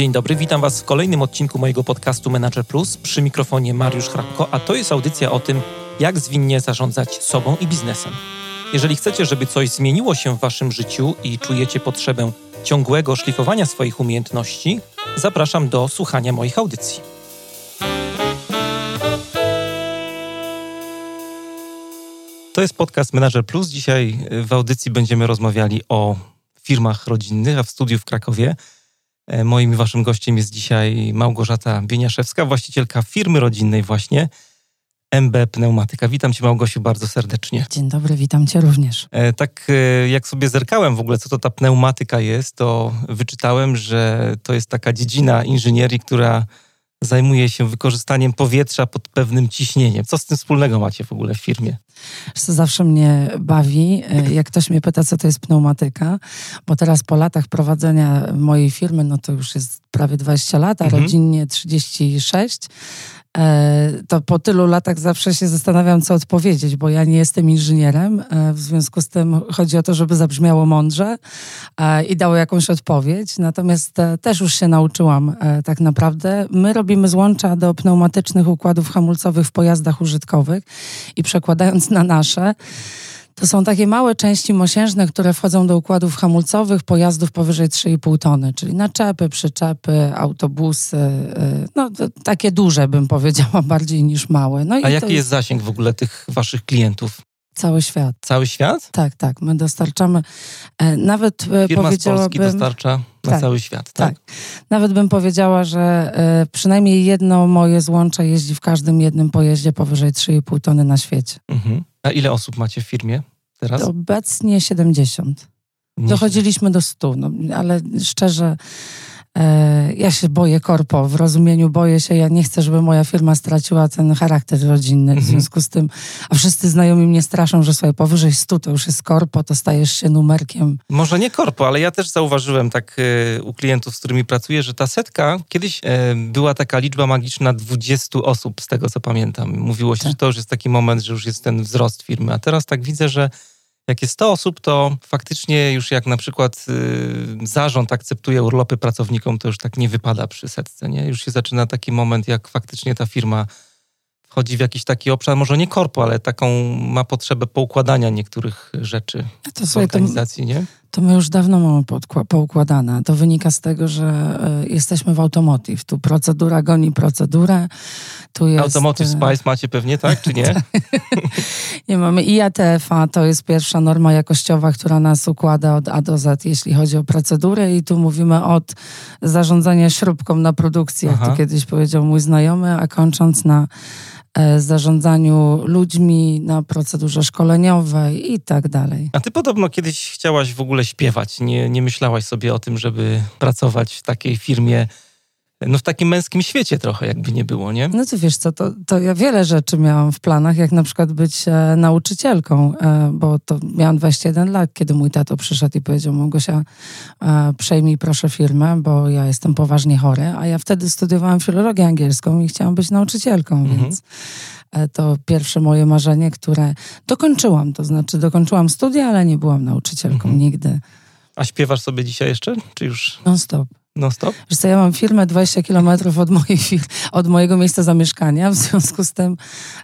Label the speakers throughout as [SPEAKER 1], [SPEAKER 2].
[SPEAKER 1] Dzień dobry, witam Was w kolejnym odcinku mojego podcastu Manager Plus. Przy mikrofonie Mariusz Hrabko, a to jest audycja o tym, jak zwinnie zarządzać sobą i biznesem. Jeżeli chcecie, żeby coś zmieniło się w Waszym życiu i czujecie potrzebę ciągłego szlifowania swoich umiejętności, zapraszam do słuchania moich audycji. To jest podcast Manager Plus. Dzisiaj w audycji będziemy rozmawiali o firmach rodzinnych, a w studiu w Krakowie moim i waszym gościem jest dzisiaj Małgorzata Bieniaszewska, właścicielka firmy rodzinnej właśnie MB Pneumatyka. Witam cię Małgosiu bardzo serdecznie.
[SPEAKER 2] Dzień dobry, witam cię również.
[SPEAKER 1] E, tak e, jak sobie zerkałem w ogóle, co to ta pneumatyka jest, to wyczytałem, że to jest taka dziedzina inżynierii, która zajmuje się wykorzystaniem powietrza pod pewnym ciśnieniem. Co z tym wspólnego macie w ogóle w firmie?
[SPEAKER 2] Co zawsze mnie bawi, e, jak ktoś mnie pyta, co to jest pneumatyka, bo teraz po latach prowadzenia mojej firmy, no to już jest prawie 20 lat, a mhm. rodzinnie 36, E, to po tylu latach zawsze się zastanawiam, co odpowiedzieć, bo ja nie jestem inżynierem. E, w związku z tym chodzi o to, żeby zabrzmiało mądrze e, i dało jakąś odpowiedź. Natomiast też już się nauczyłam tak naprawdę. My robimy złącza do pneumatycznych układów hamulcowych w pojazdach użytkowych i przekładając na nasze, to są takie małe części mosiężne, które wchodzą do układów hamulcowych pojazdów powyżej 3,5 tony, czyli naczepy, przyczepy, autobusy, y, no takie duże bym powiedziała, bardziej niż małe. No
[SPEAKER 1] A jaki jest... jest zasięg w ogóle tych waszych klientów?
[SPEAKER 2] Cały świat.
[SPEAKER 1] Cały świat?
[SPEAKER 2] Tak, tak. My dostarczamy, e, nawet
[SPEAKER 1] e, Firma powiedziałabym... z Polski dostarcza na tak, cały świat, tak? tak?
[SPEAKER 2] Nawet bym powiedziała, że e, przynajmniej jedno moje złącze jeździ w każdym jednym pojeździe powyżej 3,5 tony na świecie. Mhm.
[SPEAKER 1] A ile osób macie w firmie teraz?
[SPEAKER 2] Obecnie 70. Dochodziliśmy do 100, no, ale szczerze ja się boję korpo, w rozumieniu boję się, ja nie chcę, żeby moja firma straciła ten charakter rodzinny. W mhm. związku z tym, a wszyscy znajomi mnie straszą, że słuchaj, powyżej 100 to już jest korpo, to stajesz się numerkiem.
[SPEAKER 1] Może nie korpo, ale ja też zauważyłem tak e, u klientów, z którymi pracuję, że ta setka, kiedyś e, była taka liczba magiczna 20 osób, z tego co pamiętam. Mówiło się, tak. że to już jest taki moment, że już jest ten wzrost firmy, a teraz tak widzę, że jak jest 100 osób, to faktycznie już jak na przykład y, zarząd akceptuje urlopy pracownikom, to już tak nie wypada przy setce, nie? Już się zaczyna taki moment, jak faktycznie ta firma wchodzi w jakiś taki obszar, może nie korpo, ale taką ma potrzebę poukładania niektórych rzeczy to w organizacji,
[SPEAKER 2] to,
[SPEAKER 1] nie?
[SPEAKER 2] To my już dawno mamy poukładane. To wynika z tego, że y, jesteśmy w automotive. Tu procedura goni procedurę. Tu jest...
[SPEAKER 1] Automotive e, Spice macie pewnie, tak, czy nie?
[SPEAKER 2] Nie mamy IATF-a, to jest pierwsza norma jakościowa, która nas układa od A do Z, jeśli chodzi o procedurę i tu mówimy od zarządzania śrubką na produkcji, jak to kiedyś powiedział mój znajomy, a kończąc na E, zarządzaniu ludźmi, na procedurze szkoleniowej i tak dalej.
[SPEAKER 1] A ty podobno kiedyś chciałaś w ogóle śpiewać. Nie, nie myślałaś sobie o tym, żeby pracować w takiej firmie no w takim męskim świecie trochę, jakby nie było, nie?
[SPEAKER 2] No to wiesz co, to, to ja wiele rzeczy miałam w planach, jak na przykład być e, nauczycielką, e, bo to miałam 21 lat, kiedy mój tato przyszedł i powiedział, Małgosia, e, przejmij proszę firmę, bo ja jestem poważnie chory, a ja wtedy studiowałam filologię angielską i chciałam być nauczycielką, mhm. więc e, to pierwsze moje marzenie, które dokończyłam, to znaczy dokończyłam studia, ale nie byłam nauczycielką mhm. nigdy.
[SPEAKER 1] A śpiewasz sobie dzisiaj jeszcze, czy już?
[SPEAKER 2] Non stop.
[SPEAKER 1] No stop?
[SPEAKER 2] Wiesz co, ja mam firmę 20 kilometrów od, od mojego miejsca zamieszkania, w związku z tym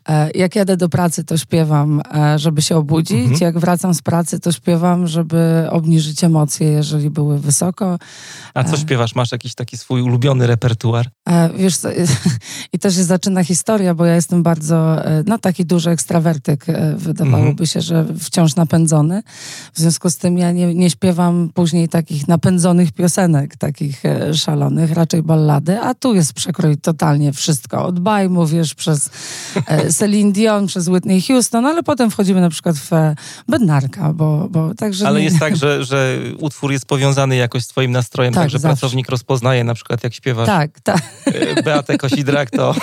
[SPEAKER 2] e, jak jadę do pracy, to śpiewam, e, żeby się obudzić. Mhm. Jak wracam z pracy, to śpiewam, żeby obniżyć emocje, jeżeli były wysoko.
[SPEAKER 1] A co e, śpiewasz? Masz jakiś taki swój ulubiony repertuar?
[SPEAKER 2] Wiesz co, i też się zaczyna historia, bo ja jestem bardzo, no taki duży ekstrawertyk, wydawałoby mhm. się, że wciąż napędzony. W związku z tym ja nie, nie śpiewam później takich napędzonych piosenek, takich takich e, szalonych, raczej ballady, a tu jest przekrój totalnie wszystko. Od Bajmu, wiesz, przez e, Celine Dion, przez Whitney Houston, ale potem wchodzimy na przykład w e, Bednarka, bo, bo także...
[SPEAKER 1] Ale nie... jest tak, że, że utwór jest powiązany jakoś z twoim nastrojem, tak, tak że zawsze. pracownik rozpoznaje na przykład jak śpiewasz
[SPEAKER 2] tak, tak.
[SPEAKER 1] Beatę Kosidrak, to...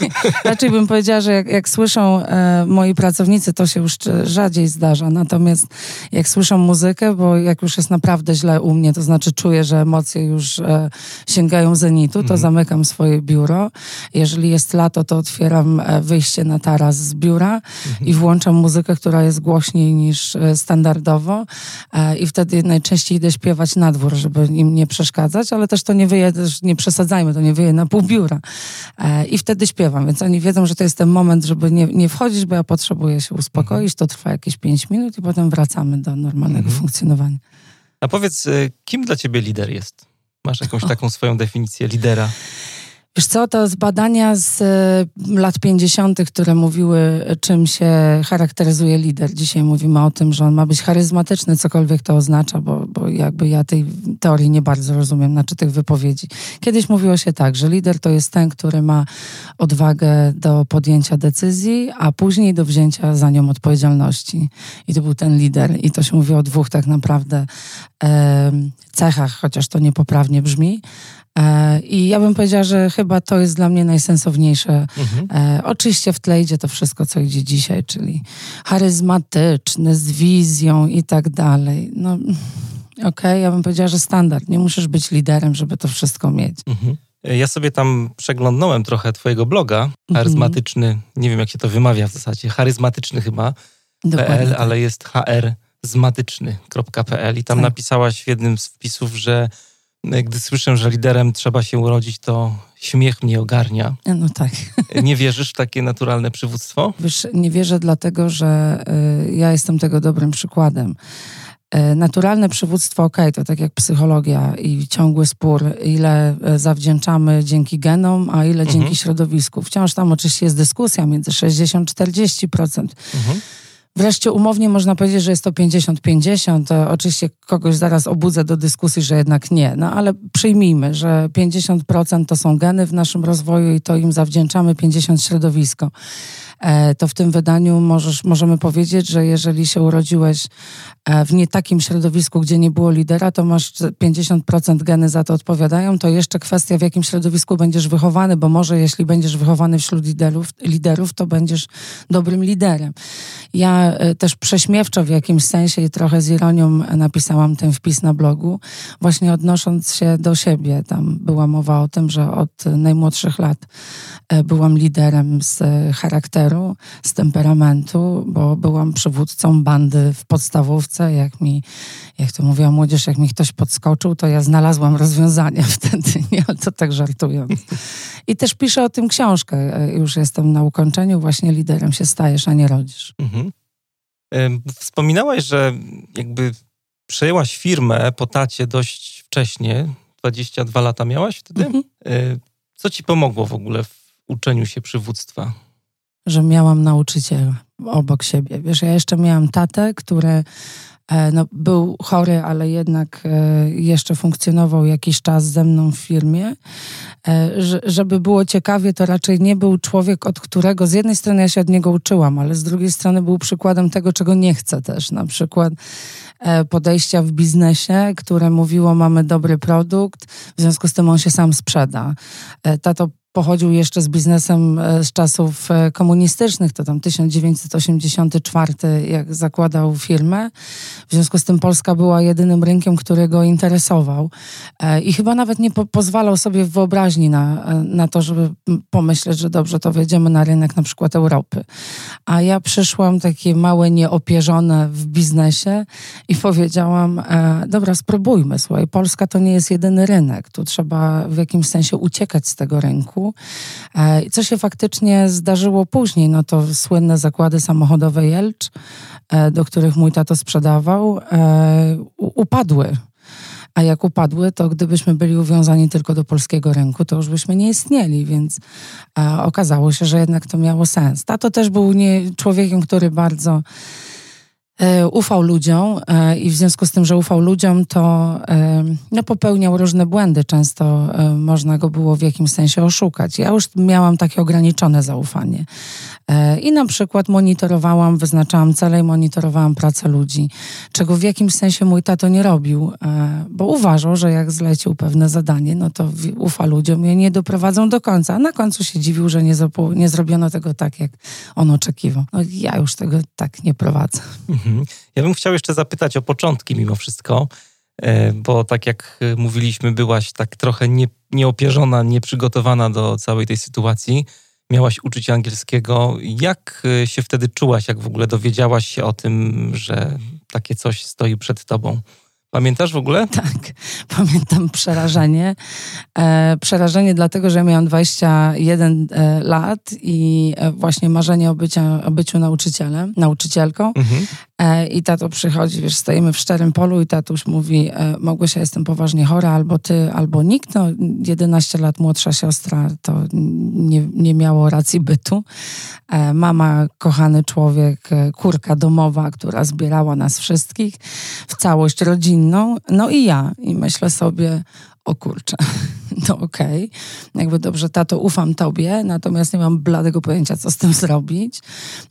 [SPEAKER 2] Nie, raczej bym powiedziała, że jak, jak słyszą e, moi pracownicy, to się już rzadziej zdarza, natomiast jak słyszą muzykę, bo jak już jest naprawdę źle u mnie, to znaczy czuję, że emocje już już e, sięgają zenitu, to mhm. zamykam swoje biuro. Jeżeli jest lato, to otwieram e, wyjście na taras z biura mhm. i włączam muzykę, która jest głośniej niż e, standardowo i wtedy najczęściej idę śpiewać na dwór, żeby im nie przeszkadzać, ale też to nie wyje, nie przesadzajmy, to nie wyje na pół biura. I wtedy śpiewam, więc oni wiedzą, że to jest ten moment, żeby nie, nie wchodzić, bo ja potrzebuję się uspokoić, to trwa jakieś pięć minut i potem wracamy do normalnego mhm. funkcjonowania.
[SPEAKER 1] A powiedz, kim dla ciebie lider jest? Masz jakąś taką swoją definicję lidera?
[SPEAKER 2] Wiesz co, to z badania z e, lat 50., które mówiły, czym się charakteryzuje lider. Dzisiaj mówimy o tym, że on ma być charyzmatyczny, cokolwiek to oznacza, bo, bo jakby ja tej teorii nie bardzo rozumiem, znaczy tych wypowiedzi. Kiedyś mówiło się tak, że lider to jest ten, który ma odwagę do podjęcia decyzji, a później do wzięcia za nią odpowiedzialności. I to był ten lider. I to się mówi o dwóch tak naprawdę e, cechach, chociaż to niepoprawnie brzmi. E, I ja bym powiedziała, że chyba to jest dla mnie najsensowniejsze. Mhm. E, oczywiście w tle idzie to wszystko, co idzie dzisiaj, czyli charyzmatyczny, z wizją i tak dalej. No, okej, okay, ja bym powiedziała, że standard. Nie musisz być liderem, żeby to wszystko mieć. Mhm.
[SPEAKER 1] Ja sobie tam przeglądnąłem trochę twojego bloga, mhm. charyzmatyczny, mhm. nie wiem jak się to wymawia w zasadzie, charyzmatyczny chyba, PL, tak. ale jest hrzmatyczny.pl i tam tak. napisałaś w jednym z wpisów, że gdy słyszę, że liderem trzeba się urodzić, to śmiech mnie ogarnia.
[SPEAKER 2] No tak.
[SPEAKER 1] Nie wierzysz w takie naturalne przywództwo?
[SPEAKER 2] Wiesz, nie wierzę dlatego, że y, ja jestem tego dobrym przykładem. Y, naturalne przywództwo, ok, to tak jak psychologia i ciągły spór, ile zawdzięczamy dzięki genom, a ile mhm. dzięki środowisku. Wciąż tam oczywiście jest dyskusja między 60-40%. Mhm. Wreszcie umownie można powiedzieć, że jest to 50-50. Oczywiście kogoś zaraz obudzę do dyskusji, że jednak nie. No ale przyjmijmy, że 50% to są geny w naszym rozwoju i to im zawdzięczamy 50 środowisko. E, to w tym wydaniu możesz, możemy powiedzieć, że jeżeli się urodziłeś e, w nie takim środowisku, gdzie nie było lidera, to masz 50% geny za to odpowiadają. To jeszcze kwestia, w jakim środowisku będziesz wychowany, bo może jeśli będziesz wychowany wśród liderów, liderów to będziesz dobrym liderem. Ja e, też prześmiewczo w jakimś sensie i trochę z ironią napisałam ten wpis na blogu, właśnie odnosząc się do siebie. Tam była mowa o tym, że od najmłodszych lat byłam liderem z charakteru z temperamentu, bo byłam przywódcą bandy w podstawówce. Jak mi, jak to mówiła młodzież, jak mi ktoś podskoczył, to ja znalazłam rozwiązanie wtedy, nie? Ale to tak żartując. I też piszę o tym książkę. Już jestem na ukończeniu, właśnie liderem się stajesz, a nie rodzisz. Mhm.
[SPEAKER 1] Wspominałaś, że jakby przejęłaś firmę po tacie dość wcześnie, 22 lata miałaś wtedy. Mhm. Co ci pomogło w ogóle w uczeniu się przywództwa?
[SPEAKER 2] Że miałam nauczyciela obok siebie. Wiesz, ja jeszcze miałam tatę, który e, no, był chory, ale jednak e, jeszcze funkcjonował jakiś czas ze mną w firmie. E, żeby było ciekawie, to raczej nie był człowiek, od którego z jednej strony ja się od niego uczyłam, ale z drugiej strony był przykładem tego, czego nie chcę też. Na przykład podejścia w biznesie, które mówiło, mamy dobry produkt, w związku z tym on się sam sprzeda. Tato pochodził jeszcze z biznesem e, z czasów e, komunistycznych, to tam 1984, jak zakładał firmę. W związku z tym Polska była jedynym rynkiem, który go interesował. E, I chyba nawet nie po pozwalał sobie w wyobraźni na, na to, żeby pomyśleć, że dobrze, to wejdziemy na rynek na przykład Europy. A ja przyszłam takie małe, nieopierzone w biznesie i powiedziałam, dobra, spróbujmy, słuchaj, Polska to nie jest jedyny rynek. Tu trzeba w jakimś sensie uciekać z tego rynku E, co się faktycznie zdarzyło później, no to słynne zakłady samochodowe Jelcz, e, do których mój tato sprzedawał, e, upadły. A jak upadły, to gdybyśmy byli uwiązani tylko do polskiego rynku, to już byśmy nie istnieli, więc okazało się, że jednak to miało sens. Tato też był nie, człowiekiem, który bardzo ufał ludziom e, i w związku z tym, że ufał ludziom, to e, no, popełniał różne błędy. Często można go było w jakimś sensie oszukać. Ja już miałam takie ograniczone zaufanie. I na przykład monitorowałam, wyznaczałam cele i monitorowałam pracę ludzi, czego w jakimś sensie mój tato nie robił, bo uważał, że jak zlecił pewne zadanie, no to ufa ludziom i nie doprowadzą do końca. A na końcu się dziwił, że nie, nie zrobiono tego tak, jak on oczekiwał. No, ja już tego tak nie prowadzę. Mhm.
[SPEAKER 1] Ja bym chciał jeszcze zapytać o początki mimo wszystko. e, bo tak jak mówiliśmy, byłaś tak trochę nie, nieopierzona, nieprzygotowana do całej tej sytuacji. Miałaś uczyć angielskiego. Jak się wtedy czułaś, jak w ogóle dowiedziałaś się o tym, że takie coś stoi przed tobą? Pamiętasz w ogóle?
[SPEAKER 2] Tak, pamiętam przerażenie. E, przerażenie dlatego, że miałam 21 e, lat i e, właśnie marzenie o, bycia, o byciu nauczycielem, nauczycielką. Mhm. E, I tato przychodzi, wiesz, stoimy w szczerym polu i tatuś mówi, e, Małgosia, jestem poważnie chora, albo ty, albo nikt. No, 11 lat młodsza siostra to nie, nie miało racji bytu. E, mama, kochany człowiek, kurka domowa, która zbierała nas wszystkich w całość rodzinną. No i ja. I myślę sobie, o kurczę, no okej, okay. jakby dobrze, tato, ufam tobie, natomiast nie mam bladego pojęcia, co z tym zrobić.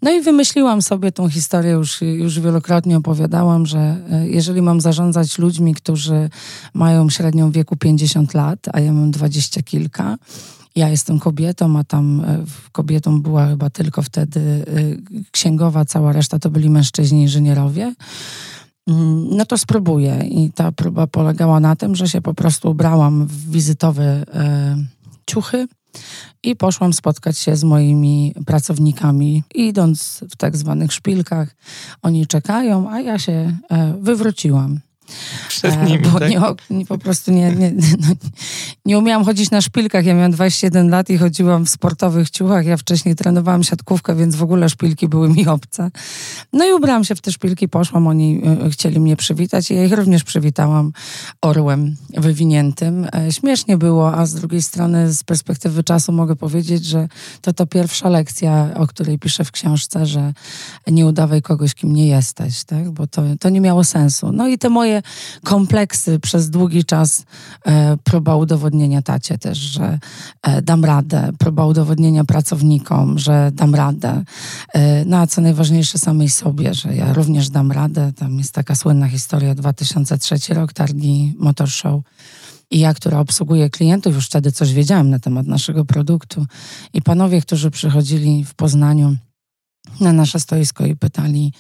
[SPEAKER 2] No i wymyśliłam sobie tą historię, już, już wielokrotnie opowiadałam, że e, jeżeli mam zarządzać ludźmi, którzy mają średnią wieku 50 lat, a ja mam dwadzieścia kilka, ja jestem kobietą, a tam e, kobietą była chyba tylko wtedy e, księgowa, cała reszta to byli mężczyźni inżynierowie no to spróbuję. I ta próba polegała na tym, że się po prostu ubrałam w wizytowe e, ciuchy i poszłam spotkać się z moimi pracownikami. Idąc w tak zwanych szpilkach, oni czekają, a ja się e, wywróciłam.
[SPEAKER 1] Przed e, nimi,
[SPEAKER 2] bo
[SPEAKER 1] tak?
[SPEAKER 2] nie, nie, po prostu nie, nie, no, nie umiałam chodzić na szpilkach. Ja miałam 21 lat i chodziłam w sportowych ciuchach. Ja wcześniej trenowałam siatkówkę, więc w ogóle szpilki były mi obce. No i ubrałam się w te szpilki, poszłam, oni e, chcieli mnie przywitać i ja ich również przywitałam orłem wywiniętym. E, śmiesznie było, a z drugiej strony z perspektywy czasu mogę powiedzieć, że to to pierwsza lekcja, o której piszę w książce, że nie udawaj kogoś, kim nie jesteś, tak? bo to, to nie miało sensu. No i te moje kompleksy przez długi czas, e, próba udowodnienia tacie też, że e, dam radę, próba udowodnienia pracownikom, że dam radę. E, no a co najważniejsze samej sobie, że ja również dam radę. Tam jest taka słynna historia, 2003 rok, targi Motor Show. I ja, która obsługuje klientów, już wtedy coś wiedziałam na temat naszego produktu. I panowie, którzy przychodzili w Poznaniu, na nasze stoisko i pytali,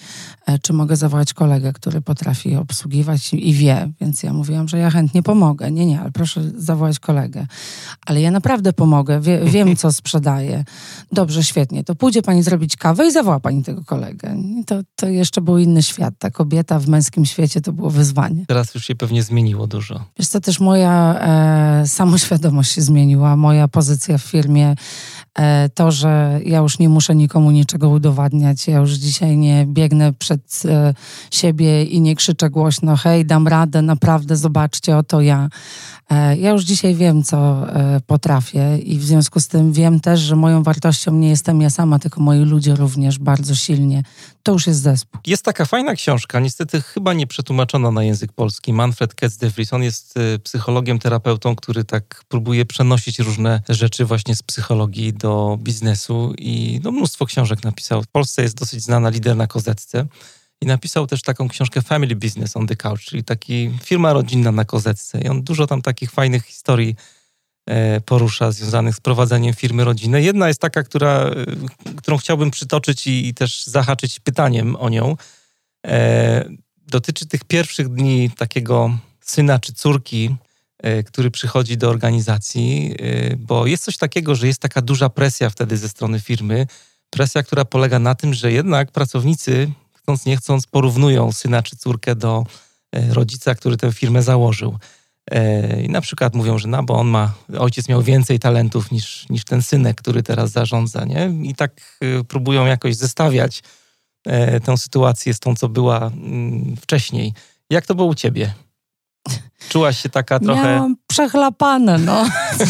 [SPEAKER 2] e, czy mogę zawołać kolegę, który potrafi obsługiwać i wie. Więc ja mówiłam, że ja chętnie pomogę. Nie, nie, ale proszę zawołać kolegę. Ale ja naprawdę pomogę, wie, wiem, co sprzedaję. Dobrze, świetnie. To pójdzie pani zrobić kawę i zawoła pani tego kolegę. I to, to jeszcze był inny świat. Ta kobieta w męskim świecie to było wyzwanie.
[SPEAKER 1] Teraz już się pewnie zmieniło dużo.
[SPEAKER 2] Wiesz co, też moja e, samoświadomość się zmieniła. Moja pozycja w firmie to, że ja już nie muszę nikomu niczego udowadniać. Ja już dzisiaj nie biegnę przed e, siebie i nie krzyczę głośno: hej, dam radę, naprawdę, zobaczcie, oto ja. E, ja już dzisiaj wiem, co potrafię, i w związku z tym wiem też, że moją wartością nie jestem ja sama, tylko moi ludzie również bardzo silnie. To już jest zespół.
[SPEAKER 1] Jest taka fajna książka, niestety chyba nie przetłumaczona na język polski. Manfred Ketz de Vries. On jest psychologiem, terapeutą, który tak próbuje przenosić różne rzeczy właśnie z psychologii do biznesu i no, mnóstwo książek napisał. W Polsce jest dosyć znana lider na kozetce i napisał też taką książkę Family Business on the Couch, czyli taki firma rodzinna na kozetce. I on dużo tam takich fajnych historii e, porusza związanych z prowadzeniem firmy rodzinnej. Jedna jest taka, która, e, którą chciałbym przytoczyć i, i też zahaczyć pytaniem o nią. E, dotyczy tych pierwszych dni takiego syna czy córki, E, który przychodzi do organizacji, e, bo jest coś takiego, że jest taka duża presja wtedy ze strony firmy. Presja, która polega na tym, że jednak pracownicy, chcąc nie chcąc, porównują syna czy córkę do e, rodzica, który tę firmę założył. I na przykład mówią, że no, bo on ma, ojciec miał więcej talentów niż, niż ten synek, który teraz zarządza, nie? I tak próbują jakoś zestawiać tę sytuację z tą, co była mm, wcześniej. Jak to było u ciebie? Czułaś się taka trochę...
[SPEAKER 2] Miałam przechlapane, no.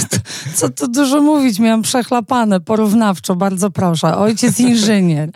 [SPEAKER 2] Co tu dużo mówić, miałam przechlapane, porównawczo, bardzo proszę. Ojciec inżynier.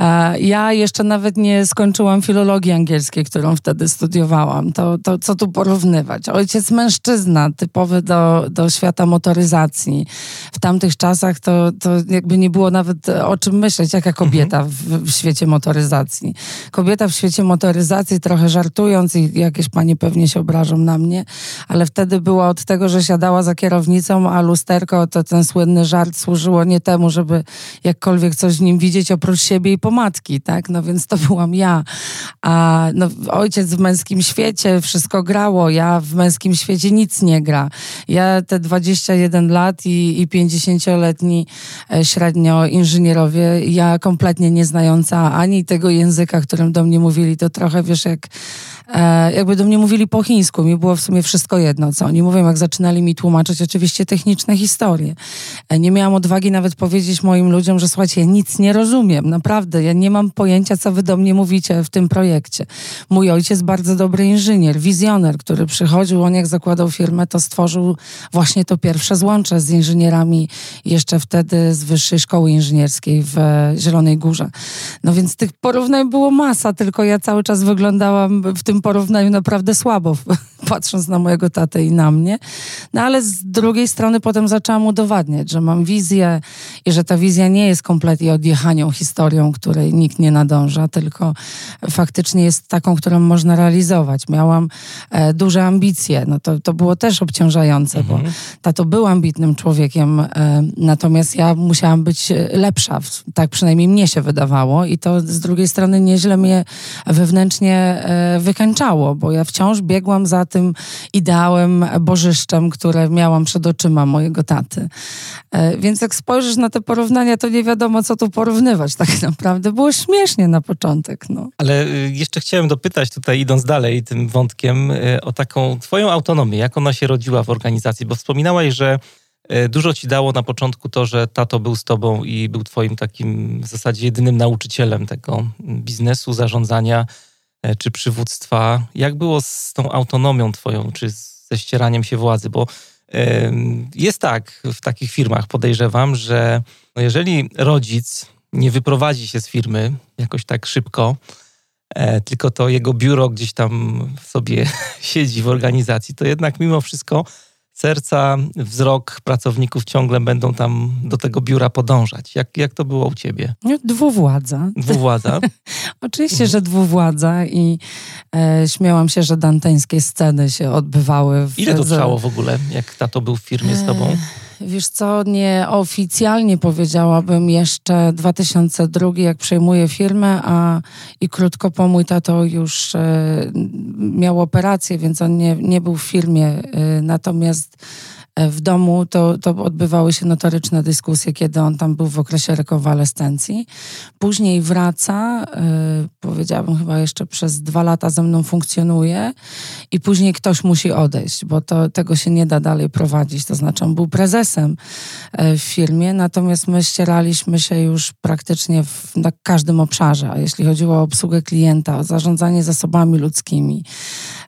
[SPEAKER 2] E, ja jeszcze nawet nie skończyłam filologii angielskiej, którą wtedy studiowałam. To, to co tu porównywać? Ojciec mężczyzna, typowy do, do świata motoryzacji. W tamtych czasach to, to jakby nie było nawet o czym myśleć, jaka kobieta w, w świecie motoryzacji. Kobieta w świecie motoryzacji, trochę żartując i jakieś panie pewnie się obrażą na mnie, ale wtedy była od tego, że siadała za kierownicą, a lusterko, to ten słynny żart służyło nie temu, żeby jakkolwiek coś w nim widzieć oprócz siebie i pomadki, tak? No więc to byłam ja. A no, ojciec w męskim świecie wszystko grało, ja w męskim świecie nic nie gra. Ja te 21 lat i, i 50-letni e, średnio inżynierowie, ja kompletnie nie znająca ani tego języka, którym do mnie mówili, to trochę wiesz jak E, jakby do mnie mówili po chińsku, mi było w sumie wszystko jedno, co oni mówią, jak zaczynali mi tłumaczyć oczywiście techniczne historie. E, nie miałam odwagi nawet powiedzieć moim ludziom, że słuchajcie, ja nic nie rozumiem, naprawdę, ja nie mam pojęcia, co wy do mnie mówicie w tym projekcie. Mój ojciec bardzo dobry inżynier, wizjoner, który przychodził, on jak zakładał firmę, to stworzył właśnie to pierwsze złącze z inżynierami jeszcze wtedy z Wyższej Szkoły Inżynierskiej w Zielonej Górze. No więc tych porównań było masa, tylko ja cały czas wyglądałam w tym porównaniu naprawdę słabo, patrząc na mojego tatę i na mnie. No ale z drugiej strony potem zaczęłam udowadniać, że mam wizję i że ta wizja nie jest kompletnie odjechanią historią, której nikt nie nadąża, tylko faktycznie jest taką, którą można realizować. Miałam e, duże ambicje, no to, to było też obciążające, mhm. bo tato był ambitnym człowiekiem, e, natomiast ja musiałam być lepsza, tak przynajmniej mnie się wydawało i to z drugiej strony nieźle mnie wewnętrznie e, wykańczało, bo ja wciąż biegłam za tym ideałem, bożyszczem, które miałam przed oczyma mojego taty. E, więc jak spojrzysz na te porównania, to nie wiadomo, co tu porównywać tak naprawdę. Było śmiesznie na początek. No.
[SPEAKER 1] Ale y, jeszcze chciałem dopytać tutaj, idąc dalej tym wątkiem, y, o taką twoją autonomię. Jak ona się rodziła w organizacji? Bo wspominałaś, że y, Dużo ci dało na początku to, że tato był z tobą i był twoim takim w zasadzie jedynym nauczycielem tego biznesu, zarządzania. E, czy przywództwa. Jak było z tą autonomią twoją, czy ze ścieraniem się władzy? Bo jest tak w takich firmach, podejrzewam, że no jeżeli rodzic nie wyprowadzi się z firmy jakoś tak szybko, e, tylko to jego biuro gdzieś tam sobie siedzi w organizacji, to jednak mimo wszystko serca, wzrok pracowników ciągle będą tam do tego biura podążać. Jak, jak to było u ciebie?
[SPEAKER 2] Dwuwładza.
[SPEAKER 1] Dwuwładza?
[SPEAKER 2] Oczywiście, że dwuwładza i e, śmiałam się, że danteńskie sceny się odbywały. W,
[SPEAKER 1] Ile to trwało w ogóle, jak tato był w firmie z tobą? E
[SPEAKER 2] Wiesz co, nieoficjalnie powiedziałabym jeszcze 2002, jak przejmuję firmę, a i krótko po mój tato już e, miał operację, więc on nie, nie był w firmie. E, natomiast w domu, to, to odbywały się notoryczne dyskusje, kiedy on tam był w okresie rekonwalescencji. Później wraca, yy, powiedziałabym chyba jeszcze przez dwa lata ze mną funkcjonuje i później ktoś musi odejść, bo to, tego się nie da dalej prowadzić. To znaczy on był prezesem yy, w firmie, natomiast my ścieraliśmy się już praktycznie w, na każdym obszarze. A jeśli chodziło o obsługę klienta, o zarządzanie zasobami ludzkimi, E,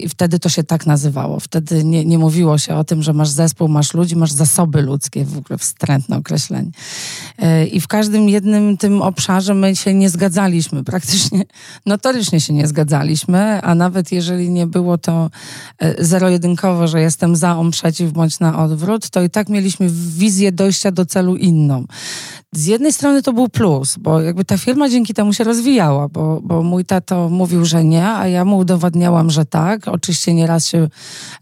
[SPEAKER 2] I wtedy to się tak nazywało. Wtedy nie, nie mówiło się o tym, że masz zespół, masz ludzi, masz zasoby ludzkie, w ogóle wstrętne określenie. E, I w każdym jednym tym obszarze my się nie zgadzaliśmy, praktycznie notorycznie się nie zgadzaliśmy, a nawet jeżeli nie było to e, zero-jedynkowo, że jestem za, on przeciw, bądź na odwrót, to i tak mieliśmy wizję dojścia do celu inną z jednej strony to był plus, bo jakby ta firma dzięki temu się rozwijała, bo, bo mój tato mówił, że nie, a ja mu udowadniałam, że tak. Oczywiście nieraz się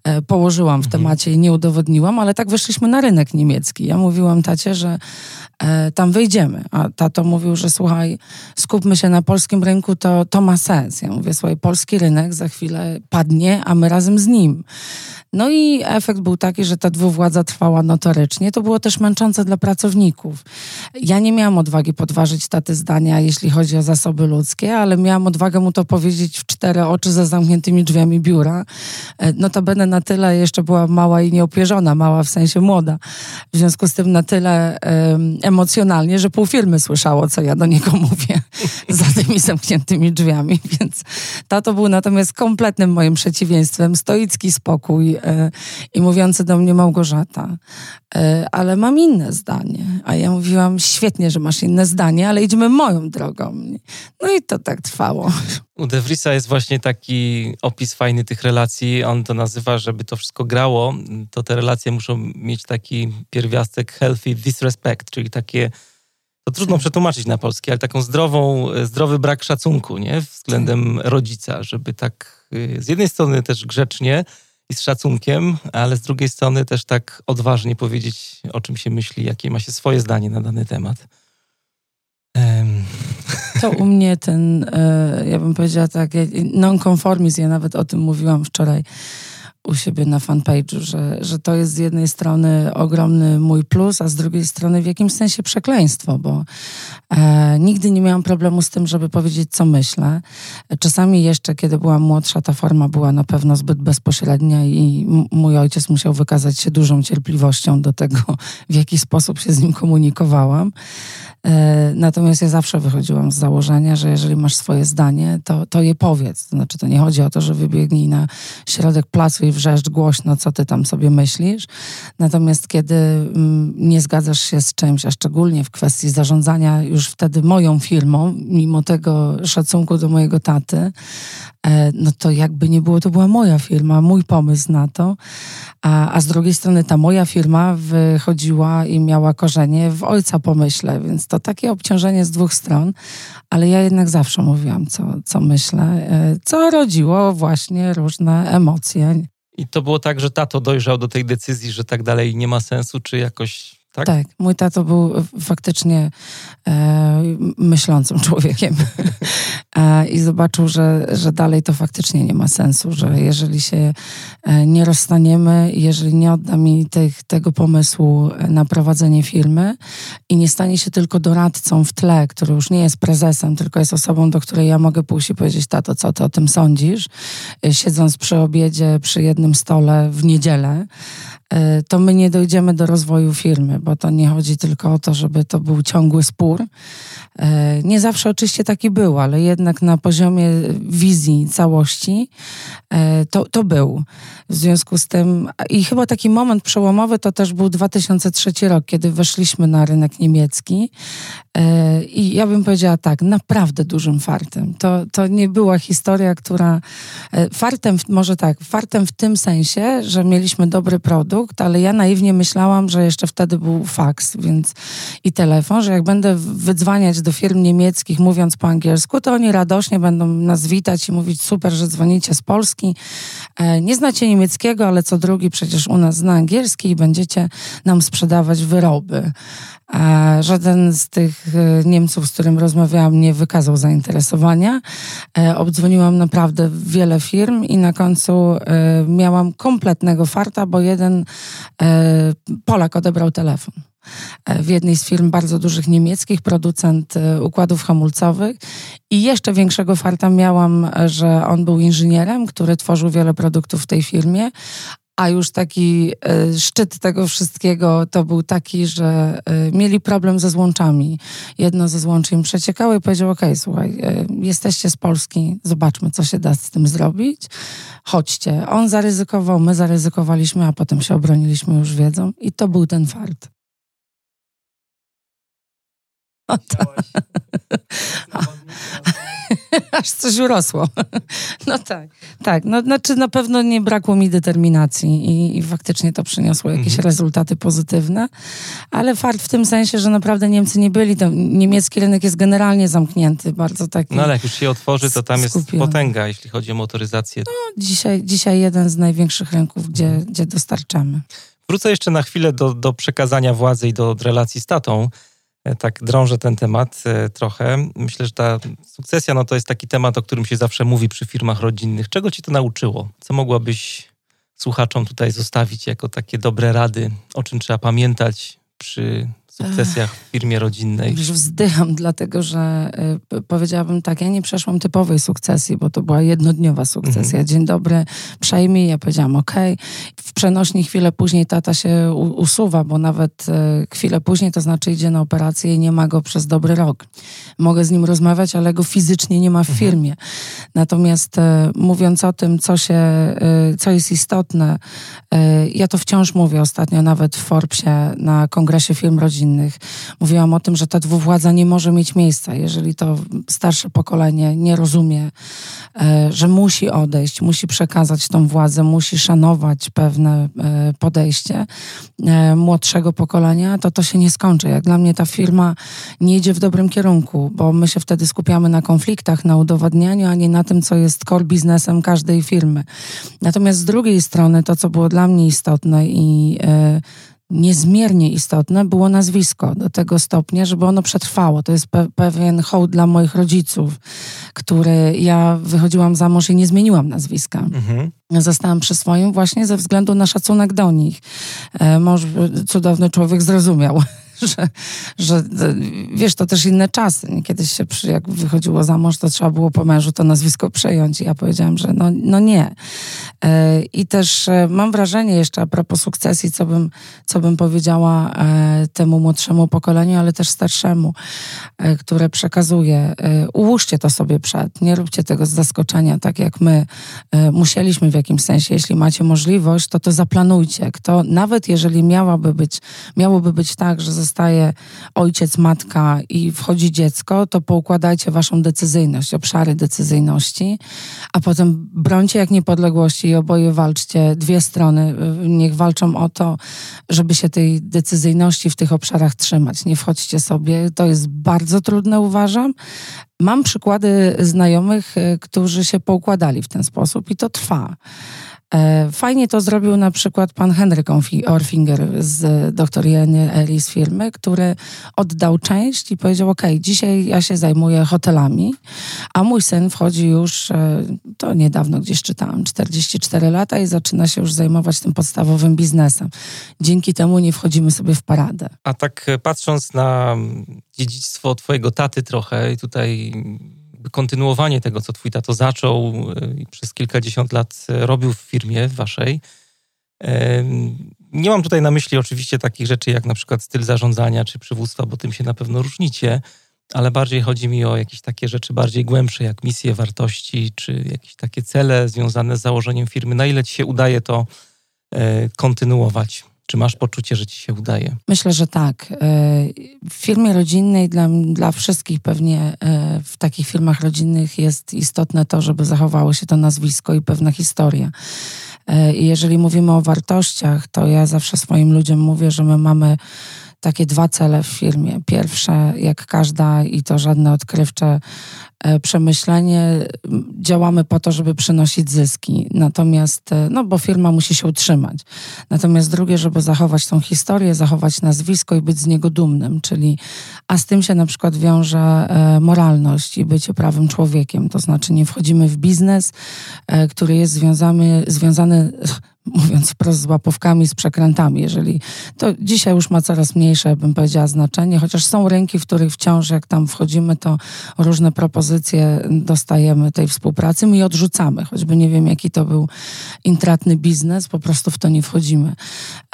[SPEAKER 2] e, położyłam w mhm. temacie i nie udowodniłam, ale tak wyszliśmy na rynek niemiecki. Ja mówiłam tacie, że tam wyjdziemy, a tato mówił, że słuchaj, skupmy się na polskim rynku, to, to ma sens. Ja mówię, słuchaj, polski rynek za chwilę padnie, a my razem z nim. No i efekt był taki, że ta dwuwładza trwała notorycznie. To było też męczące dla pracowników. Ja nie miałam odwagi podważyć taty zdania, jeśli chodzi o zasoby ludzkie, ale miałam odwagę mu to powiedzieć w cztery oczy za zamkniętymi drzwiami biura. E, notabene na tyle jeszcze była mała i nieopierzona, mała w sensie młoda. W związku z tym na tyle um, emocjonalnie, że pół firmy słyszało, co ja do niego mówię za tymi zamkniętymi drzwiami. Więc tato był natomiast kompletnym moim przeciwieństwem. Stoicki spokój, E, i mówiący do mnie Małgorzata, e, ale mam inne zdanie. A ja mówiłam, świetnie, że masz inne zdanie, ale idźmy moją drogą. No i to tak trwało.
[SPEAKER 1] U De Vriesa jest właśnie taki opis fajny tych relacji. On to nazywa, żeby to wszystko grało, to te relacje muszą mieć taki pierwiastek healthy disrespect, czyli takie to trudno przetłumaczyć na polski, ale taką zdrową, zdrowy brak szacunku, nie? Względem rodzica, żeby tak y, z jednej strony też grzecznie, i z szacunkiem, ale z drugiej strony też tak odważnie powiedzieć, o czym się myśli, jakie ma się swoje zdanie na dany temat.
[SPEAKER 2] To u mnie ten, e, ja bym powiedziała tak, non-conformizm, ja nawet o tym mówiłam wczoraj u siebie na fanpage'u, że, że to jest z jednej strony ogromny mój plus, a z drugiej strony w jakimś sensie przekleństwo, bo e, nigdy nie miałam problemu z tym, żeby powiedzieć, co myślę. Czasami jeszcze, kiedy byłam młodsza, ta forma była na pewno zbyt bezpośrednia i mój ojciec musiał wykazać się dużą cierpliwością do tego, w jaki sposób się z nim komunikowałam. E, natomiast ja zawsze wychodziłam z założenia, że jeżeli masz swoje zdanie, to, to je powiedz. Znaczy, to nie chodzi o to, że wybiegnij na środek placu i wrzeszcz głośno, co ty tam sobie myślisz. Natomiast kiedy mm, nie zgadzasz się z czymś, a szczególnie w kwestii zarządzania już wtedy moją firmą, mimo tego szacunku do mojego taty, e, no to jakby nie było, to była moja firma, mój pomysł na to. A, a z drugiej strony ta moja firma wychodziła i miała korzenie w ojca pomyśle, więc to takie obciążenie z dwóch stron, ale ja jednak zawsze mówiłam, co, co myślę, e, co rodziło właśnie różne emocje.
[SPEAKER 1] I to było tak, że tato dojrzał do tej decyzji, że tak dalej nie ma sensu, czy jakoś tak?
[SPEAKER 2] tak, mój tato był faktycznie e, myślącym człowiekiem e, i zobaczył, że, że dalej to faktycznie nie ma sensu, że jeżeli się e, nie rozstaniemy, jeżeli nie odda mi tych, tego pomysłu na prowadzenie firmy i nie stanie się tylko doradcą w tle, który już nie jest prezesem, tylko jest osobą, do której ja mogę pójść i powiedzieć, tato, co ty o tym sądzisz, e, siedząc przy obiedzie, przy jednym stole w niedzielę, E, to my nie dojdziemy do rozwoju firmy, bo to nie chodzi tylko o to, żeby to był ciągły spór. E, nie zawsze oczywiście taki był, ale jednak na poziomie wizji całości e, to, to był. W związku z tym, i chyba taki moment przełomowy to też był 2003 rok, kiedy weszliśmy na rynek niemiecki. I ja bym powiedziała tak, naprawdę dużym fartem. To, to nie była historia, która. Fartem, może tak, fartem w tym sensie, że mieliśmy dobry produkt, ale ja naiwnie myślałam, że jeszcze wtedy był faks więc i telefon, że jak będę wydzwaniać do firm niemieckich mówiąc po angielsku, to oni radośnie będą nas witać i mówić super, że dzwonicie z Polski. E, nie znacie niemieckiego, ale co drugi przecież u nas zna angielski i będziecie nam sprzedawać wyroby. A żaden z tych e, Niemców, z którym rozmawiałam, nie wykazał zainteresowania. E, obdzwoniłam naprawdę wiele firm i na końcu e, miałam kompletnego farta, bo jeden Polak odebrał telefon w jednej z firm bardzo dużych niemieckich, producent układów hamulcowych. I jeszcze większego farta miałam, że on był inżynierem, który tworzył wiele produktów w tej firmie, a już taki y, szczyt tego wszystkiego to był taki, że y, mieli problem ze złączami. Jedno ze złączy im przeciekało i powiedział, okay, słuchaj, y, jesteście z Polski, zobaczmy, co się da z tym zrobić. Chodźcie. On zaryzykował, my zaryzykowaliśmy, a potem się obroniliśmy już wiedzą i to był ten fart. O, tak. aż coś urosło. No tak, tak. No, znaczy na pewno nie brakło mi determinacji i, i faktycznie to przyniosło jakieś mhm. rezultaty pozytywne, ale fakt w tym sensie, że naprawdę Niemcy nie byli, to niemiecki rynek jest generalnie zamknięty, bardzo taki...
[SPEAKER 1] No ale jak już się otworzy, to tam jest potęga, jeśli chodzi o motoryzację.
[SPEAKER 2] No, dzisiaj, dzisiaj jeden z największych rynków, gdzie, mhm. gdzie dostarczamy.
[SPEAKER 1] Wrócę jeszcze na chwilę do, do przekazania władzy i do relacji z tatą. E, tak drążę ten temat e, trochę. Myślę, że ta sukcesja no to jest taki temat, o którym się zawsze mówi przy firmach rodzinnych. Czego ci to nauczyło? Co mogłabyś słuchaczom tutaj zostawić jako takie dobre rady, o czym trzeba pamiętać przy sukcesjach w firmie rodzinnej?
[SPEAKER 2] Już wzdycham, dlatego że y, powiedziałabym tak, ja nie przeszłam typowej sukcesji, bo to była jednodniowa sukcesja. Mhm. Dzień dobry, przejmij. Ja powiedziałam ok. W przenośni chwilę później tata się u, usuwa, bo nawet y, chwilę później, to znaczy idzie na operację i nie ma go przez dobry rok. Mogę z nim rozmawiać, ale go fizycznie nie ma w mhm. firmie. Mhm. Natomiast y, mówiąc o tym, co się, co jest istotne, ja to wciąż mówię ostatnio nawet w Forbesie na kongresie firm rodzinnych, rodzinnych. Mówiłam o tym, że ta dwuwładza nie może mieć miejsca, jeżeli to starsze pokolenie nie rozumie, e, że musi odejść, musi przekazać tą władzę, musi szanować pewne e, podejście e, młodszego pokolenia, to to się nie skończy. Jak dla mnie ta firma nie idzie w dobrym kierunku, bo my się wtedy skupiamy na konfliktach, na udowadnianiu, a nie na tym, co jest core biznesem każdej firmy. Natomiast z drugiej strony to, co było dla mnie istotne i niezmiernie istotne było nazwisko do tego stopnia, żeby ono przetrwało. To jest pe pewien hołd dla moich rodziców, który ja wychodziłam za mąż i nie zmieniłam nazwiska. Mhm. Zostałam przy swoim właśnie ze względu na szacunek do nich. E, mąż, cudowny człowiek, zrozumiał że, że wiesz, to też inne czasy. Kiedyś się, przy, jak wychodziło za mąż, to trzeba było po mężu to nazwisko przejąć. I ja powiedziałam, że no, no nie. E, I też e, mam wrażenie jeszcze a propos sukcesji, co bym, co bym powiedziała e, temu młodszemu pokoleniu, ale też starszemu, które przekazuje. Ułóżcie to sobie przed. Nie róbcie tego z zaskoczenia, tak jak my musieliśmy w jakimś sensie. Jeśli macie możliwość, to to zaplanujcie. Kto, nawet jeżeli miałaby być, miałoby być tak, że zostaje ojciec, matka i wchodzi dziecko, to poukładajcie waszą decyzyjność, obszary decyzyjności, a potem brońcie jak niepodległości i oboje walczcie, dwie strony, niech walczą o to, żeby się tej decyzyjności w tych obszarach trzymać. Nie wchodźcie sobie, to jest bardzo trudne, uważam. Mam przykłady znajomych, y, którzy się poukładali w ten sposób i to trwa. E, fajnie to zrobił na przykład pan Henryk Orfinger z dr Jeny Eli z firmy, który oddał część i powiedział, ok, dzisiaj ja się zajmuję hotelami, a mój syn wchodzi już, e, to niedawno gdzieś czytałam, 44 lata i zaczyna się już zajmować tym podstawowym biznesem. Dzięki temu nie wchodzimy sobie w paradę.
[SPEAKER 1] A tak e, patrząc na dziedzictwo twojego taty trochę i tutaj kontynuowanie tego, co twój tato zaczął e, i przez kilkadziesiąt lat e, robił w firmie waszej. Nie mam tutaj na myśli oczywiście takich rzeczy jak na przykład styl zarządzania czy przywództwa, bo tym się na pewno różnicie, ale bardziej chodzi mi o jakieś takie rzeczy bardziej głębsze, jak misje, wartości, czy jakieś takie cele związane z założeniem firmy. Na ile ci się udaje to e, kontynuować? Czy masz poczucie, że ci się udaje?
[SPEAKER 2] Myślę, że tak. E, w firmie rodzinnej dla, dla wszystkich pewnie e, w takich firmach rodzinnych jest istotne to, żeby zachowało się to nazwisko i pewna historia. E, I jeżeli mówimy o wartościach, to ja zawsze swoim ludziom mówię, że my mamy takie dwa cele w firmie. Pierwsze, jak każda, i to żadne odkrywcze e, przemyślenie, działamy po to, żeby przynosić zyski. Natomiast, e, no bo firma musi się utrzymać. Natomiast drugie, żeby zachować tą historię, zachować nazwisko i być z niego dumnym, czyli, a z tym się na przykład wiąże e, moralność i bycie prawym człowiekiem. To znaczy nie wchodzimy w biznes, który jest związany, związany mówiąc wprost, z łapówkami, z przekrętami. Jeżeli to dzisiaj już ma coraz mniejsze, bym powiedziała, znaczenie, chociaż są rynki, w których wciąż, jak tam wchodzimy, to różne propozycje dostajemy tej współpracy, my odrzucamy, choćby nie wiem, jaki to był intratny biznes, po prostu w to nie wchodzimy.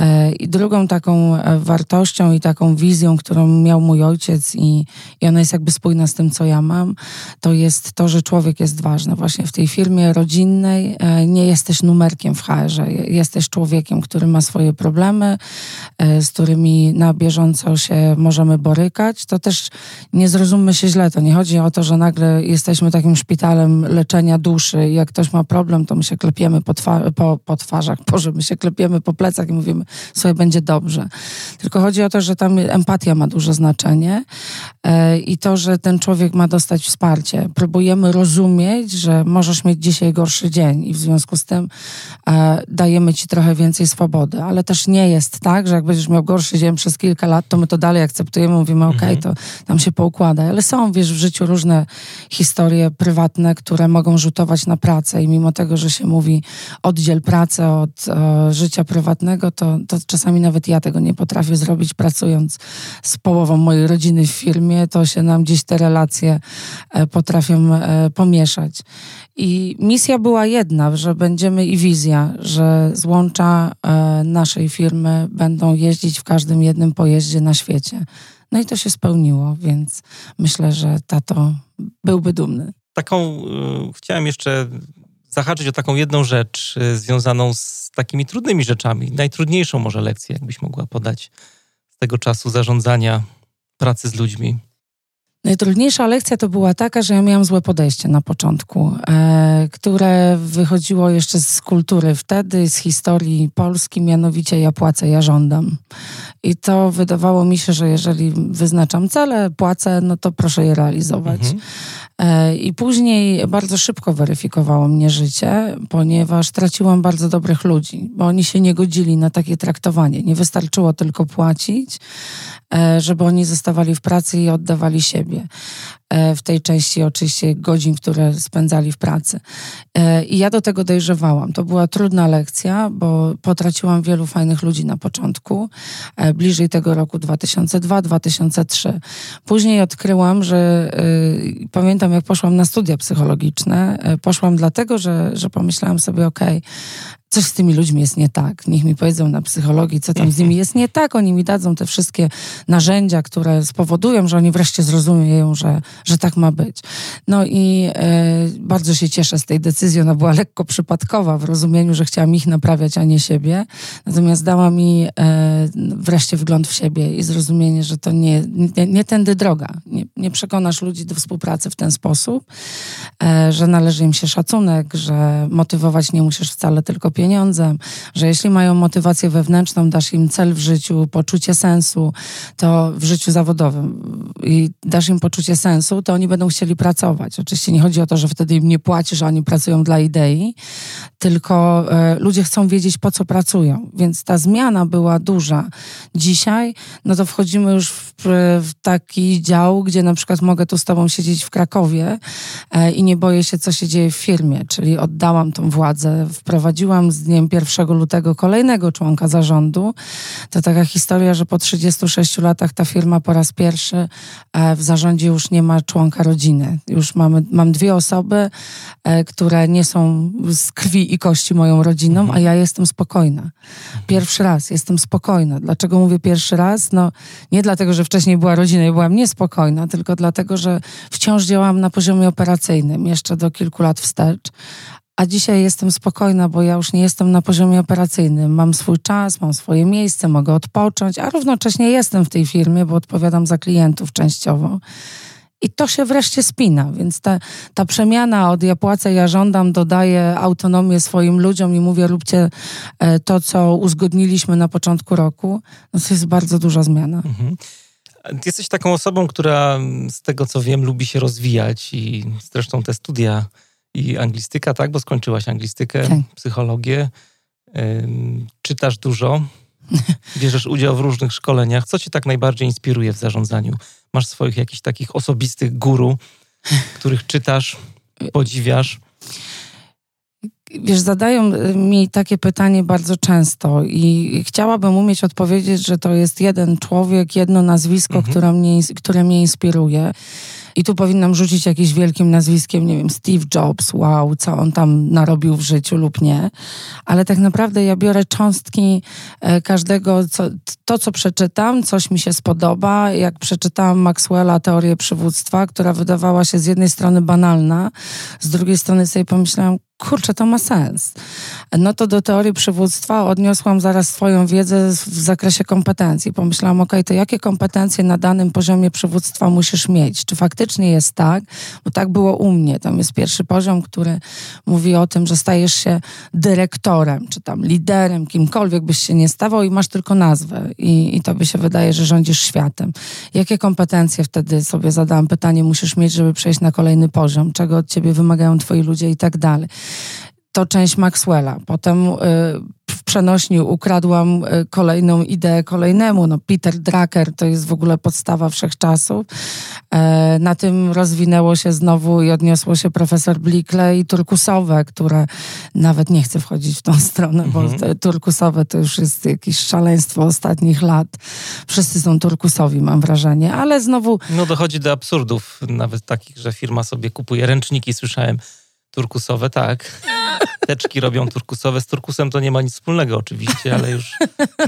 [SPEAKER 2] E, I drugą taką e, wartością i taką wizją, którą miał mój ojciec i, i ona jest jakby spójna z tym, co ja mam, to jest to, że człowiek jest ważny. Właśnie w tej firmie rodzinnej e, nie jesteś numerkiem w HR-ze jesteś człowiekiem, który ma swoje problemy, e, z którymi na bieżąco się możemy borykać, to też nie zrozummy się źle. To nie chodzi o to, że nagle jesteśmy takim szpitalem leczenia duszy i jak ktoś ma problem, to my się klepiemy po, twa po, po twarzach, Boże, my się klepiemy po plecach i mówimy, sobie będzie dobrze. Tylko chodzi o to, że tam empatia ma duże znaczenie e, i to, że ten człowiek ma dostać wsparcie. Próbujemy rozumieć, że możesz mieć dzisiaj gorszy dzień i w związku z tym e, dajemy ci trochę więcej swobody, ale też nie jest tak, że jak będziesz miał gorszy dzień przez kilka lat, to my to dalej akceptujemy, mówimy, okej, okay, mhm. to tam się poukłada. Ale są, wiesz, w życiu różne historie prywatne, które mogą rzutować na pracę i mimo tego, że się mówi oddziel pracę od e, życia prywatnego, to, to czasami nawet ja tego nie potrafię zrobić, pracując z połową mojej rodziny w firmie, to się nam gdzieś te relacje e, potrafią e, pomieszać. I misja była jedna, że będziemy i wizja, że złącza e, naszej firmy będą jeździć w każdym jednym pojeździe na świecie. No i to się spełniło, więc myślę, że tato byłby dumny.
[SPEAKER 1] Taką, y, chciałem jeszcze zahaczyć o taką jedną rzecz y, związaną z takimi trudnymi rzeczami. Najtrudniejszą może lekcję, jakbyś mogła podać tego czasu zarządzania pracy z ludźmi?
[SPEAKER 2] Najtrudniejsza lekcja to była taka, że ja miałam złe podejście na początku, e, które wychodziło jeszcze z kultury wtedy, z historii Polski, mianowicie ja płacę, ja żądam. I to wydawało mi się, że jeżeli wyznaczam cele, płacę, no to proszę je realizować. Mhm. E, I później bardzo szybko weryfikowało mnie życie, ponieważ traciłam bardzo dobrych ludzi, bo oni się nie godzili na takie traktowanie. Nie wystarczyło tylko płacić, e, żeby oni zostawali w pracy i oddawali siebie. E, w tej części oczywiście godzin, które spędzali w pracy. E, I ja do tego dojrzewałam. To była trudna lekcja, bo potraciłam wielu fajnych ludzi na początku, e, bliżej tego roku 2002-2003. Później odkryłam, że pamiętam jak poszłam na studia psychologiczne, poszłam dlatego, że, że pomyślałam sobie, okay, coś z tymi ludźmi jest nie tak. Niech mi powiedzą na psychologii, co tam z nimi jest nie tak. Oni mi dadzą te wszystkie narzędzia, które spowodują, że oni wreszcie zrozumieją, że, że tak ma być. No i e, bardzo się cieszę z tej decyzji. Ona była lekko przypadkowa w rozumieniu, że chciałam ich naprawiać, a nie siebie. Natomiast dała mi e, wreszcie wgląd w siebie i zrozumienie, że to nie, nie, nie tędy droga. Nie, nie przekonasz ludzi do współpracy w ten sposób, e, że należy im się szacunek, że motywować nie musisz wcale tylko pieniądzem, że jeśli mają motywację wewnętrzną, dasz im cel w życiu, poczucie sensu, to w życiu zawodowym i dasz im poczucie sensu, to oni będą chcieli pracować. Oczywiście nie chodzi o to, że wtedy im nie płacisz, że oni pracują dla idei, tylko e, ludzie chcą wiedzieć, po co pracują. Więc ta zmiana była duża. Dzisiaj, no to wchodzimy już w, w taki dział, gdzie na przykład mogę tu z tobą siedzieć w Krakowie e, i nie boję się, co się dzieje w firmie, czyli oddałam tą władzę, wprowadziłam z dniem 1 lutego kolejnego członka zarządu. To taka historia, że po 36 latach ta firma po raz pierwszy e, w zarządzie już nie ma członka rodziny. Już mamy, mam dwie osoby, e, które nie są z krwi i kości moją rodziną, a ja jestem spokojna. Pierwszy raz jestem spokojna. Dlaczego mówię pierwszy raz? No nie dlatego, że wcześniej była rodzina i byłam niespokojna, tylko dlatego, że wciąż działam na poziomie operacyjnym, jeszcze do kilku lat wstecz, a dzisiaj jestem spokojna, bo ja już nie jestem na poziomie operacyjnym. Mam swój czas, mam swoje miejsce, mogę odpocząć, a równocześnie jestem w tej firmie, bo odpowiadam za klientów częściowo. I to się wreszcie spina, więc ta, ta przemiana od ja płacę, ja żądam, dodaję autonomię swoim ludziom i mówię, róbcie e, to, co uzgodniliśmy na początku roku, no to jest bardzo duża zmiana. Mhm.
[SPEAKER 1] Jesteś taką osobą, która z tego co wiem, lubi się rozwijać i zresztą te studia i anglistyka, tak? Bo skończyłaś anglistykę, tak. psychologię. czytasz dużo, bierzesz udział w różnych szkoleniach. Co cię tak najbardziej inspiruje w zarządzaniu? Masz swoich jakichś takich osobistych guru, których czytasz, podziwiasz?
[SPEAKER 2] Wiesz, zadają mi takie pytanie bardzo często i chciałabym umieć odpowiedzieć, że to jest jeden człowiek, jedno nazwisko, mhm. które, mnie, które mnie inspiruje. I tu powinnam rzucić jakimś wielkim nazwiskiem, nie wiem, Steve Jobs, wow, co on tam narobił w życiu lub nie. Ale tak naprawdę ja biorę cząstki e, każdego, co, to co przeczytam, coś mi się spodoba. Jak przeczytałam Maxwella teorię przywództwa, która wydawała się z jednej strony banalna, z drugiej strony sobie pomyślałam, kurczę, to ma sens. No to do teorii przywództwa odniosłam zaraz swoją wiedzę w zakresie kompetencji. Pomyślałam, ok, to jakie kompetencje na danym poziomie przywództwa musisz mieć? Czy faktycznie jest tak? Bo tak było u mnie. Tam jest pierwszy poziom, który mówi o tym, że stajesz się dyrektorem, czy tam liderem, kimkolwiek byś się nie stawał i masz tylko nazwę. I, i tobie się wydaje, że rządzisz światem. Jakie kompetencje wtedy sobie zadałam pytanie, musisz mieć, żeby przejść na kolejny poziom? Czego od ciebie wymagają twoi ludzie i tak dalej to część Maxwella. Potem y, w przenośni ukradłam y, kolejną ideę kolejnemu. No, Peter Drucker to jest w ogóle podstawa wszechczasów. E, na tym rozwinęło się znowu i odniosło się profesor Blikle i turkusowe, które nawet nie chcę wchodzić w tą stronę, bo mhm. turkusowe to już jest jakieś szaleństwo ostatnich lat. Wszyscy są turkusowi, mam wrażenie, ale znowu...
[SPEAKER 1] No dochodzi do absurdów, nawet takich, że firma sobie kupuje ręczniki, słyszałem turkusowe, tak. teczki robią turkusowe. Z turkusem to nie ma nic wspólnego oczywiście, ale już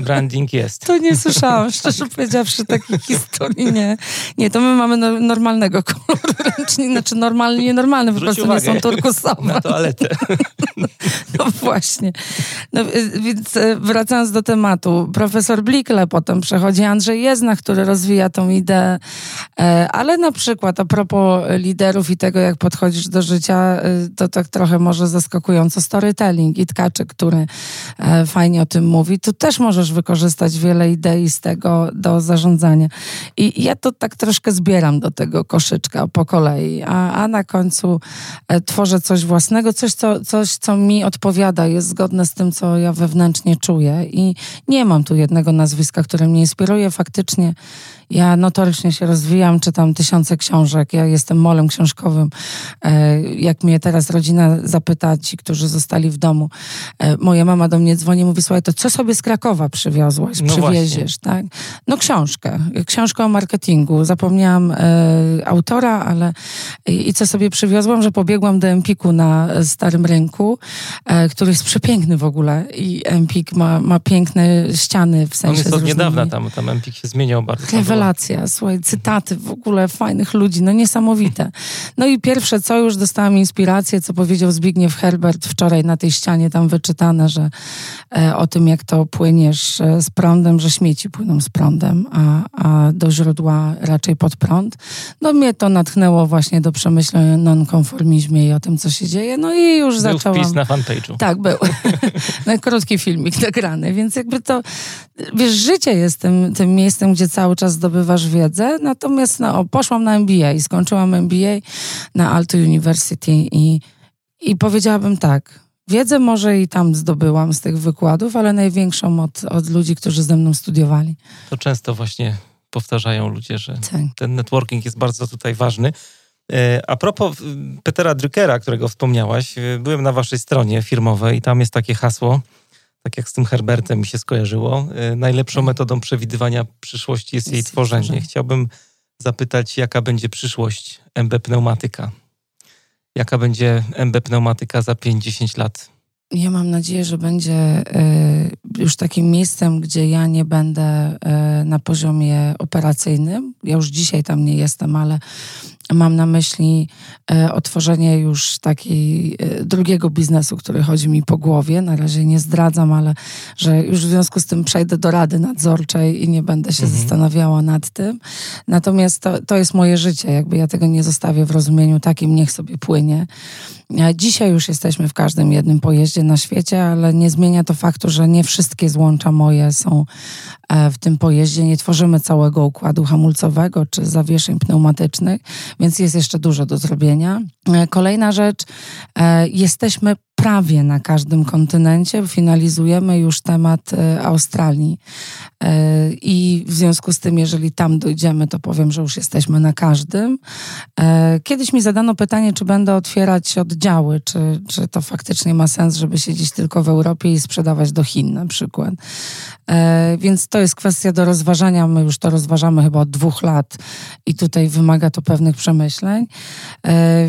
[SPEAKER 1] branding jest.
[SPEAKER 2] To nie słyszałam, szczerze powiedziawszy, takiej historii nie. Nie, to my mamy no, normalnego koloru ręcznika, znaczy normalny, nienormalny, po prostu nie są turkusowe.
[SPEAKER 1] Na toaletę.
[SPEAKER 2] No właśnie. No, więc e, wracając do tematu, profesor Blikle, potem przechodzi Andrzej Jezna, który rozwija tą ideę, e, ale na przykład a propos liderów i tego, jak podchodzisz do życia, e, to tak trochę może zaskakująco storytelling i Tkaczyk, który fajnie o tym mówi, tu też możesz wykorzystać wiele idei z tego do zarządzania. I ja to tak troszkę zbieram do tego koszyczka po kolei, a, a na końcu tworzę coś własnego, coś co, coś, co mi odpowiada, jest zgodne z tym, co ja wewnętrznie czuję. I nie mam tu jednego nazwiska, które mnie inspiruje. Faktycznie ja notorycznie się rozwijam, czytam tysiące książek, ja jestem molem książkowym. E, jak mnie teraz rodzina zapyta, ci, którzy zostali w domu, e, moja mama do mnie dzwoni i mówi, słuchaj, to co sobie z Krakowa przywiozłaś, no przywieziesz, tak? No książkę, książkę o marketingu. Zapomniałam e, autora, ale i co sobie przywiozłam, że pobiegłam do Empiku na Starym Rynku, który jest przepiękny w ogóle i Empik ma, ma piękne ściany w sensie On
[SPEAKER 1] jest od niedawna tam, tam Empik się zmieniał bardzo
[SPEAKER 2] rewelacja, słuchaj, cytaty w ogóle fajnych ludzi, no niesamowite. No i pierwsze co, już dostałam inspirację, co powiedział Zbigniew Herbert wczoraj na tej ścianie tam wyczytane, że e, o tym, jak to płyniesz e, z prądem, że śmieci płyną z prądem, a, a do źródła raczej pod prąd. No mnie to natchnęło właśnie do przemyśleń o nonkonformizmie i o tym, co się dzieje, no i już
[SPEAKER 1] był
[SPEAKER 2] zaczęłam...
[SPEAKER 1] Był wpis na fanpage'u.
[SPEAKER 2] Tak, był. no, krótki filmik nagrany, więc jakby to, wiesz, życie jest tym, tym miejscem, gdzie cały czas zdobywasz wiedzę. Natomiast no, poszłam na MBA, skończyłam MBA na Alto University i, i powiedziałabym tak, wiedzę może i tam zdobyłam z tych wykładów, ale największą od, od ludzi, którzy ze mną studiowali.
[SPEAKER 1] To często właśnie powtarzają ludzie, że tak. ten networking jest bardzo tutaj ważny. E, a propos Petera Druckera, którego wspomniałaś, e, byłem na waszej stronie firmowej i tam jest takie hasło, tak jak z tym Herbertem mi się skojarzyło, y, najlepszą mhm. metodą przewidywania przyszłości jest, jest jej tworzenie. tworzenie. Chciałbym zapytać, jaka będzie przyszłość MB Pneumatyka? Jaka będzie MB Pneumatyka za 5-10 lat?
[SPEAKER 2] Ja mam nadzieję, że będzie y, już takim miejscem, gdzie ja nie będę y, na poziomie operacyjnym. Ja już dzisiaj tam nie jestem, ale Mam na myśli e, otworzenie już takiej e, drugiego biznesu, który chodzi mi po głowie. Na razie nie zdradzam, ale że już w związku z tym przejdę do rady nadzorczej i nie będę się mhm. zastanawiała nad tym. Natomiast to, to jest moje życie. Jakby ja tego nie zostawię w rozumieniu takim, niech sobie płynie. Dzisiaj już jesteśmy w każdym jednym pojeździe na świecie, ale nie zmienia to faktu, że nie wszystkie złącza moje są e, w tym pojeździe. Nie tworzymy całego układu hamulcowego czy zawieszeń pneumatycznych, więc jest jeszcze dużo do zrobienia. E, kolejna rzecz, e, jesteśmy prawie na każdym kontynencie. Finalizujemy już temat e, Australii. E, I w związku z tym, jeżeli tam dojdziemy, to powiem, że już jesteśmy na każdym. E, kiedyś mi zadano pytanie, czy będę otwierać oddziały, czy, czy to faktycznie ma sens, żeby siedzieć tylko w Europie i sprzedawać do Chin na przykład. Więc to jest kwestia do rozważania. My już to rozważamy chyba od dwóch lat i tutaj wymaga to pewnych przemyśleń.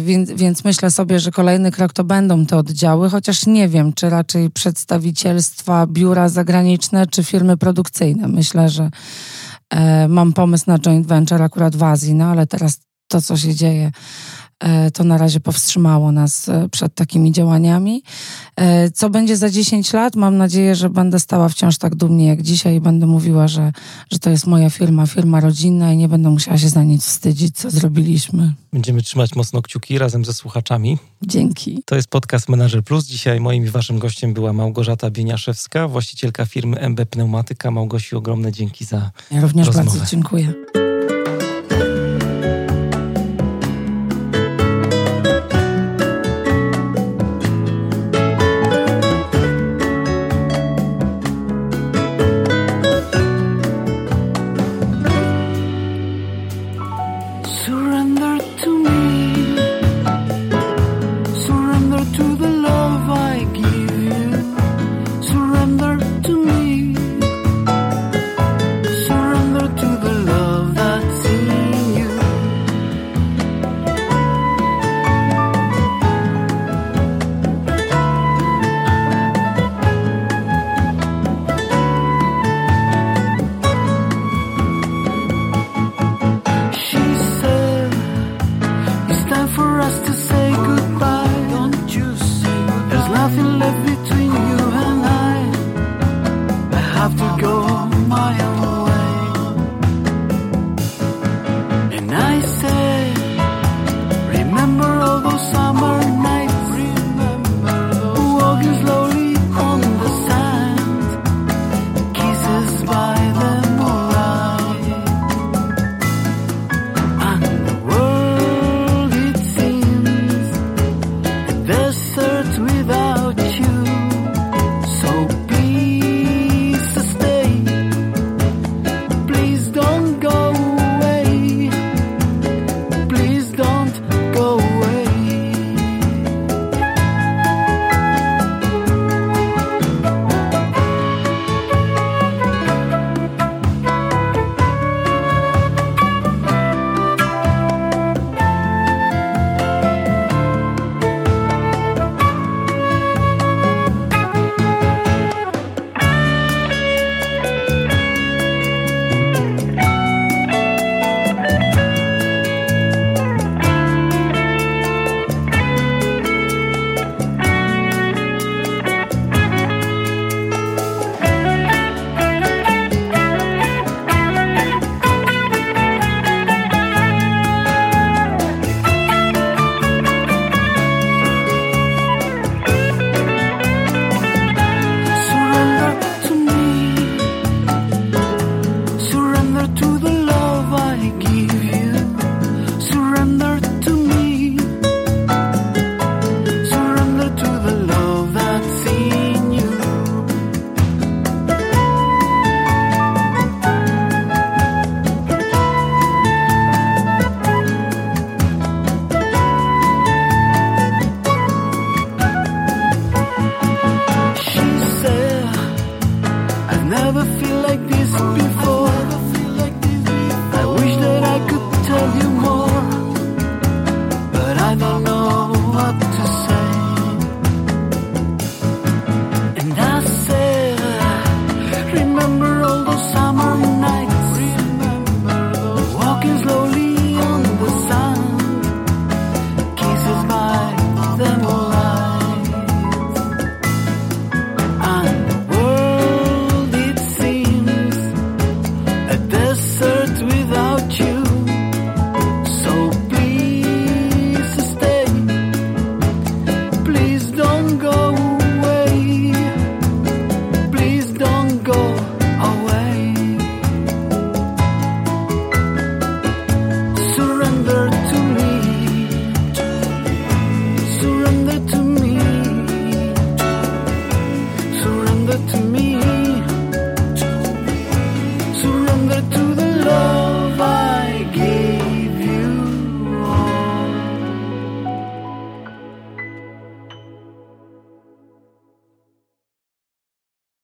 [SPEAKER 2] Więc, więc myślę sobie, że kolejny krok to będą te oddziały chociaż nie wiem, czy raczej przedstawicielstwa, biura zagraniczne, czy firmy produkcyjne. Myślę, że e, mam pomysł na joint venture akurat w Azji, no ale teraz to, co się dzieje to na razie powstrzymało nas e, przed takimi działaniami. E, co będzie za 10 lat? Mam nadzieję, że będę stała wciąż tak dumnie jak dzisiaj i będę mówiła, że, że to jest moja firma, firma rodzinna i nie będę musiała się za nic wstydzić, co zrobiliśmy.
[SPEAKER 1] Będziemy trzymać mocno kciuki razem ze słuchaczami.
[SPEAKER 2] Dzięki.
[SPEAKER 1] To jest podcast Manager Plus. Dzisiaj moim i waszym gościem była Małgorzata Bieniaszewska, właścicielka firmy MB Pneumatyka. Małgosi, ogromne dzięki za
[SPEAKER 2] Ja również
[SPEAKER 1] rozmowę.
[SPEAKER 2] bardzo dziękuję.